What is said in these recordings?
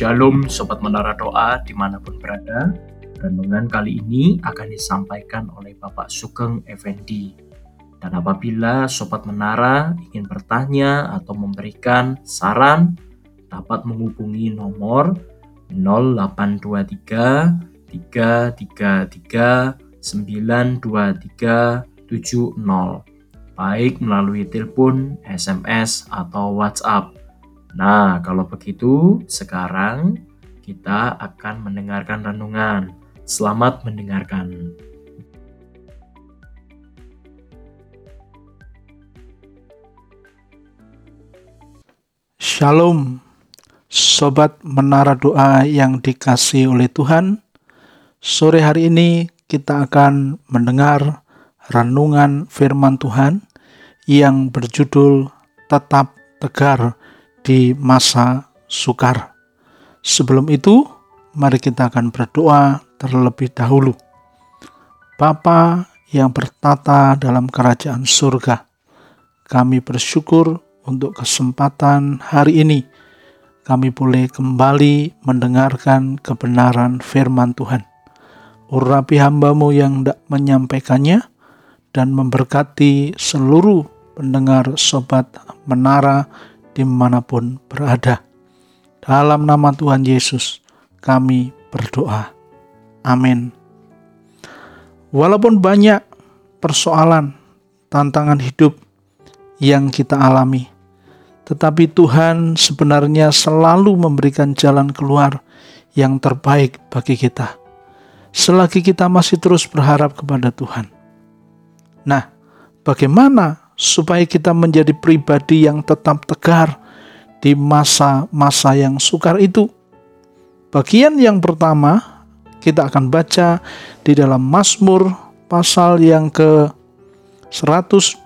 Shalom Sobat Menara Doa di mana pun berada. Renungan kali ini akan disampaikan oleh Bapak Sugeng Effendi. Dan apabila Sobat Menara ingin bertanya atau memberikan saran Dapat menghubungi nomor 0823 333 923 70 baik melalui telepon, SMS, atau WhatsApp Nah, kalau begitu, sekarang kita akan mendengarkan renungan. Selamat mendengarkan. Shalom, sobat menara doa yang dikasih oleh Tuhan. Sore hari ini kita akan mendengar renungan firman Tuhan yang berjudul "Tetap Tegar" di masa sukar. Sebelum itu, mari kita akan berdoa terlebih dahulu. Bapa yang bertata dalam kerajaan surga, kami bersyukur untuk kesempatan hari ini. Kami boleh kembali mendengarkan kebenaran firman Tuhan. Urapi hambamu yang tidak menyampaikannya dan memberkati seluruh pendengar sobat menara di mana pun berada. Dalam nama Tuhan Yesus, kami berdoa. Amin. Walaupun banyak persoalan, tantangan hidup yang kita alami, tetapi Tuhan sebenarnya selalu memberikan jalan keluar yang terbaik bagi kita, selagi kita masih terus berharap kepada Tuhan. Nah, bagaimana supaya kita menjadi pribadi yang tetap tegar di masa-masa yang sukar itu. Bagian yang pertama kita akan baca di dalam Mazmur pasal yang ke 124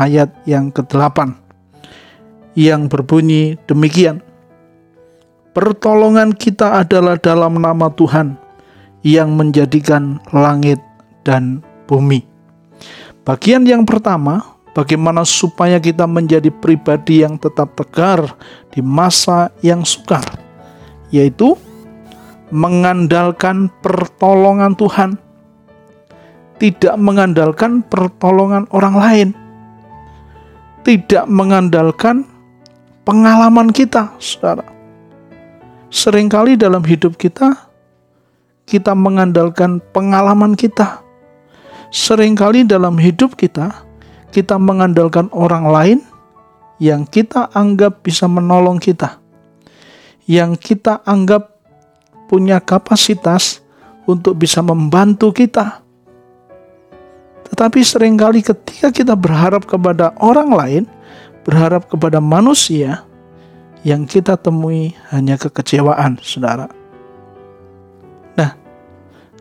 ayat yang ke-8 yang berbunyi demikian. Pertolongan kita adalah dalam nama Tuhan yang menjadikan langit dan bumi. Bagian yang pertama, bagaimana supaya kita menjadi pribadi yang tetap tegar di masa yang sukar, yaitu mengandalkan pertolongan Tuhan, tidak mengandalkan pertolongan orang lain, tidak mengandalkan pengalaman kita, saudara. Seringkali dalam hidup kita, kita mengandalkan pengalaman kita Seringkali dalam hidup kita, kita mengandalkan orang lain yang kita anggap bisa menolong kita, yang kita anggap punya kapasitas untuk bisa membantu kita. Tetapi sering kali ketika kita berharap kepada orang lain, berharap kepada manusia, yang kita temui hanya kekecewaan, saudara. Nah,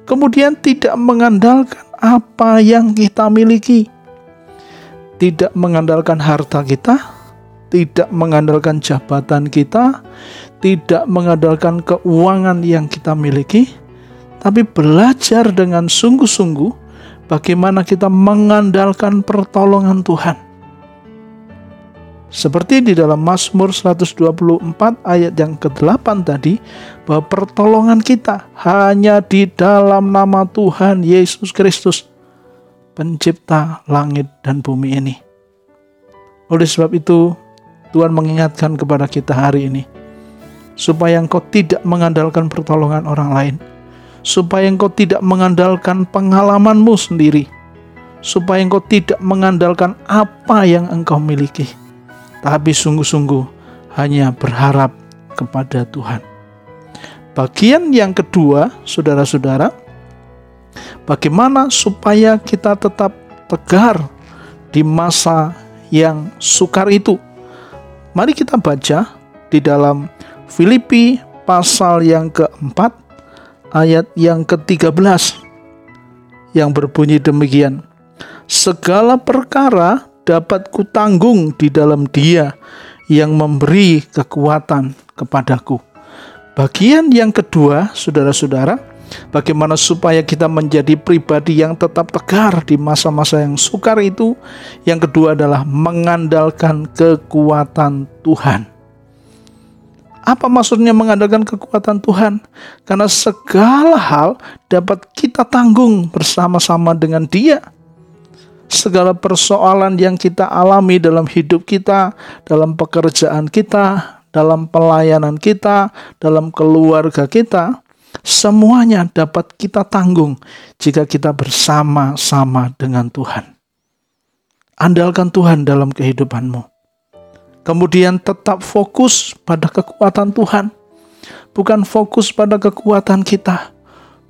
kemudian tidak mengandalkan apa yang kita miliki. Tidak mengandalkan harta kita, tidak mengandalkan jabatan kita, tidak mengandalkan keuangan yang kita miliki, tapi belajar dengan sungguh-sungguh bagaimana kita mengandalkan pertolongan Tuhan seperti di dalam Mazmur 124 ayat yang ke-8 tadi, bahwa pertolongan kita hanya di dalam nama Tuhan Yesus Kristus, pencipta langit dan bumi ini. Oleh sebab itu, Tuhan mengingatkan kepada kita hari ini, supaya engkau tidak mengandalkan pertolongan orang lain, supaya engkau tidak mengandalkan pengalamanmu sendiri, supaya engkau tidak mengandalkan apa yang engkau miliki tapi sungguh-sungguh hanya berharap kepada Tuhan. Bagian yang kedua, saudara-saudara, bagaimana supaya kita tetap tegar di masa yang sukar itu. Mari kita baca di dalam Filipi pasal yang keempat ayat yang ke-13 yang berbunyi demikian. Segala perkara dapat kutanggung di dalam Dia yang memberi kekuatan kepadaku. Bagian yang kedua, saudara-saudara, bagaimana supaya kita menjadi pribadi yang tetap tegar di masa-masa yang sukar itu. Yang kedua adalah mengandalkan kekuatan Tuhan. Apa maksudnya mengandalkan kekuatan Tuhan? Karena segala hal dapat kita tanggung bersama-sama dengan Dia. Segala persoalan yang kita alami dalam hidup kita, dalam pekerjaan kita, dalam pelayanan kita, dalam keluarga kita, semuanya dapat kita tanggung jika kita bersama-sama dengan Tuhan. Andalkan Tuhan dalam kehidupanmu. Kemudian tetap fokus pada kekuatan Tuhan, bukan fokus pada kekuatan kita,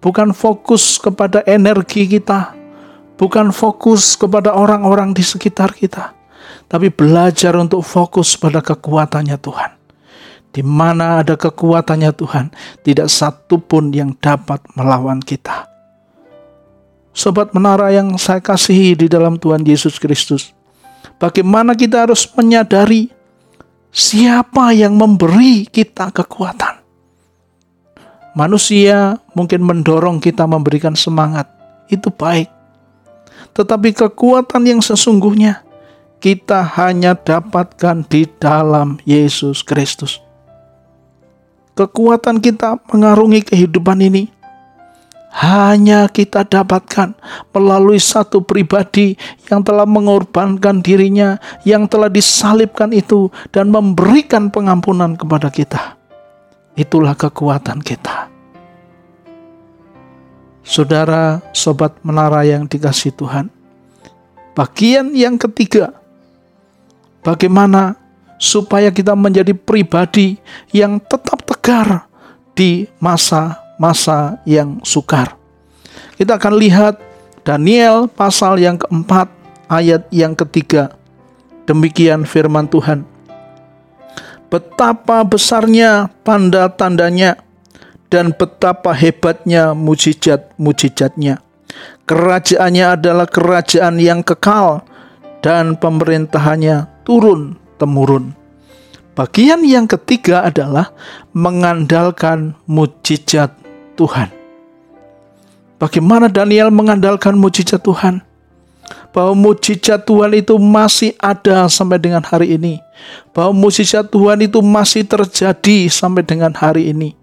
bukan fokus kepada energi kita, bukan fokus kepada orang-orang di sekitar kita, tapi belajar untuk fokus pada kekuatannya Tuhan. Di mana ada kekuatannya Tuhan, tidak satu pun yang dapat melawan kita. Sobat menara yang saya kasihi di dalam Tuhan Yesus Kristus, bagaimana kita harus menyadari siapa yang memberi kita kekuatan. Manusia mungkin mendorong kita memberikan semangat, itu baik. Tetapi kekuatan yang sesungguhnya kita hanya dapatkan di dalam Yesus Kristus. Kekuatan kita mengarungi kehidupan ini hanya kita dapatkan melalui satu pribadi yang telah mengorbankan dirinya, yang telah disalibkan itu, dan memberikan pengampunan kepada kita. Itulah kekuatan kita. Saudara, sobat menara yang dikasih Tuhan, bagian yang ketiga, bagaimana supaya kita menjadi pribadi yang tetap tegar di masa masa yang sukar. Kita akan lihat Daniel pasal yang keempat ayat yang ketiga. Demikian firman Tuhan. Betapa besarnya tanda-tandanya dan betapa hebatnya mujizat-mujizatnya. Kerajaannya adalah kerajaan yang kekal dan pemerintahannya turun-temurun. Bagian yang ketiga adalah mengandalkan mujizat Tuhan. Bagaimana Daniel mengandalkan mujizat Tuhan? Bahwa mujizat Tuhan itu masih ada sampai dengan hari ini. Bahwa mujizat Tuhan itu masih terjadi sampai dengan hari ini.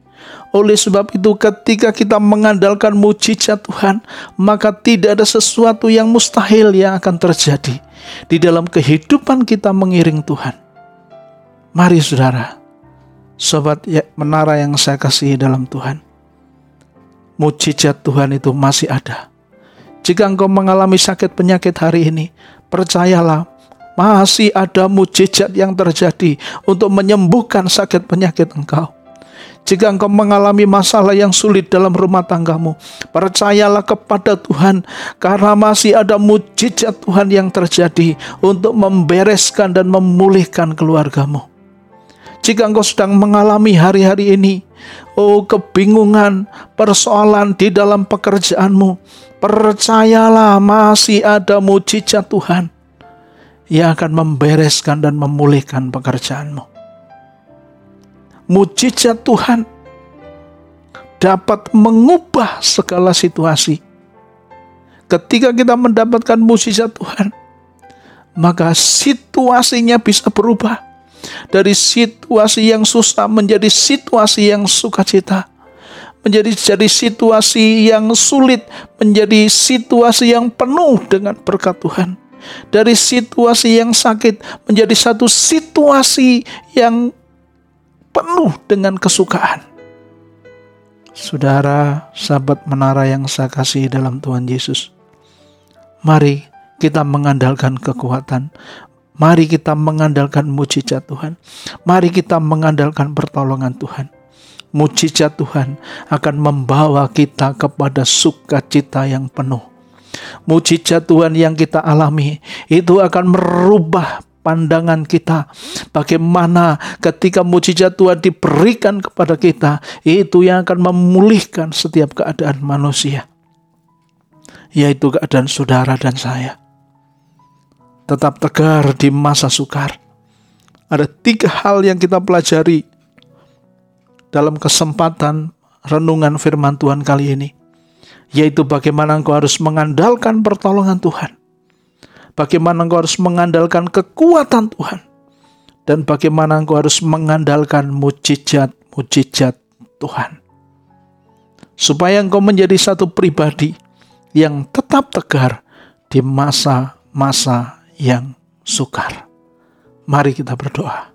Oleh sebab itu ketika kita mengandalkan mujizat Tuhan, maka tidak ada sesuatu yang mustahil yang akan terjadi di dalam kehidupan kita mengiring Tuhan. Mari saudara, sobat ya, menara yang saya kasihi dalam Tuhan mujizat Tuhan itu masih ada. Jika engkau mengalami sakit penyakit hari ini, percayalah masih ada mujizat yang terjadi untuk menyembuhkan sakit penyakit engkau. Jika engkau mengalami masalah yang sulit dalam rumah tanggamu, percayalah kepada Tuhan, karena masih ada mujizat Tuhan yang terjadi untuk membereskan dan memulihkan keluargamu. Jika engkau sedang mengalami hari-hari ini, oh kebingungan, persoalan di dalam pekerjaanmu, percayalah masih ada mujizat Tuhan yang akan membereskan dan memulihkan pekerjaanmu. Mujizat Tuhan dapat mengubah segala situasi. Ketika kita mendapatkan mujizat Tuhan, maka situasinya bisa berubah dari situasi yang susah menjadi situasi yang sukacita menjadi jadi situasi yang sulit menjadi situasi yang penuh dengan berkat Tuhan dari situasi yang sakit menjadi satu situasi yang penuh dengan kesukaan Saudara, sahabat menara yang saya kasih dalam Tuhan Yesus. Mari kita mengandalkan kekuatan, Mari kita mengandalkan mujizat Tuhan. Mari kita mengandalkan pertolongan Tuhan. Mujizat Tuhan akan membawa kita kepada sukacita yang penuh. Mujizat Tuhan yang kita alami itu akan merubah pandangan kita. Bagaimana ketika mujizat Tuhan diberikan kepada kita, itu yang akan memulihkan setiap keadaan manusia. Yaitu keadaan saudara dan saya tetap tegar di masa sukar. Ada tiga hal yang kita pelajari dalam kesempatan renungan firman Tuhan kali ini, yaitu bagaimana engkau harus mengandalkan pertolongan Tuhan, bagaimana engkau harus mengandalkan kekuatan Tuhan, dan bagaimana engkau harus mengandalkan mujizat-mujizat Tuhan. Supaya engkau menjadi satu pribadi yang tetap tegar di masa-masa yang sukar. Mari kita berdoa.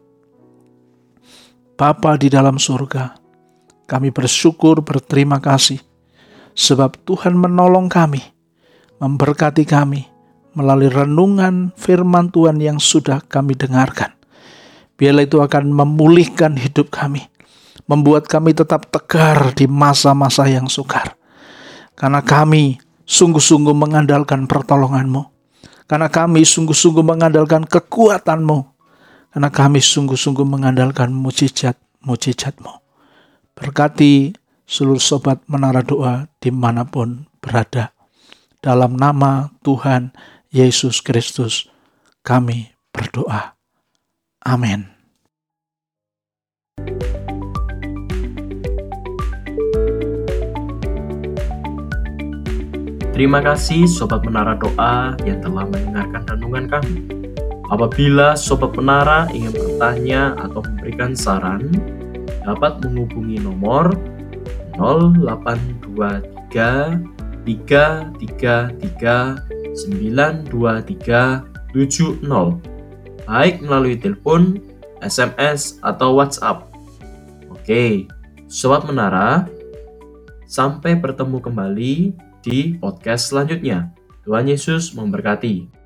Bapa di dalam surga, kami bersyukur berterima kasih sebab Tuhan menolong kami, memberkati kami melalui renungan firman Tuhan yang sudah kami dengarkan. Biarlah itu akan memulihkan hidup kami, membuat kami tetap tegar di masa-masa yang sukar. Karena kami sungguh-sungguh mengandalkan pertolonganmu. Karena kami sungguh-sungguh mengandalkan kekuatanmu. Karena kami sungguh-sungguh mengandalkan mujizat-mujizatmu. Berkati seluruh sobat menara doa di mana pun berada. Dalam nama Tuhan Yesus Kristus kami berdoa. Amin. Terima kasih Sobat Menara Doa yang telah mendengarkan renungan kami. Apabila Sobat Menara ingin bertanya atau memberikan saran, dapat menghubungi nomor 0823 333 92370 baik melalui telepon, SMS, atau WhatsApp. Oke, Sobat Menara, sampai bertemu kembali di podcast selanjutnya. Tuhan Yesus memberkati.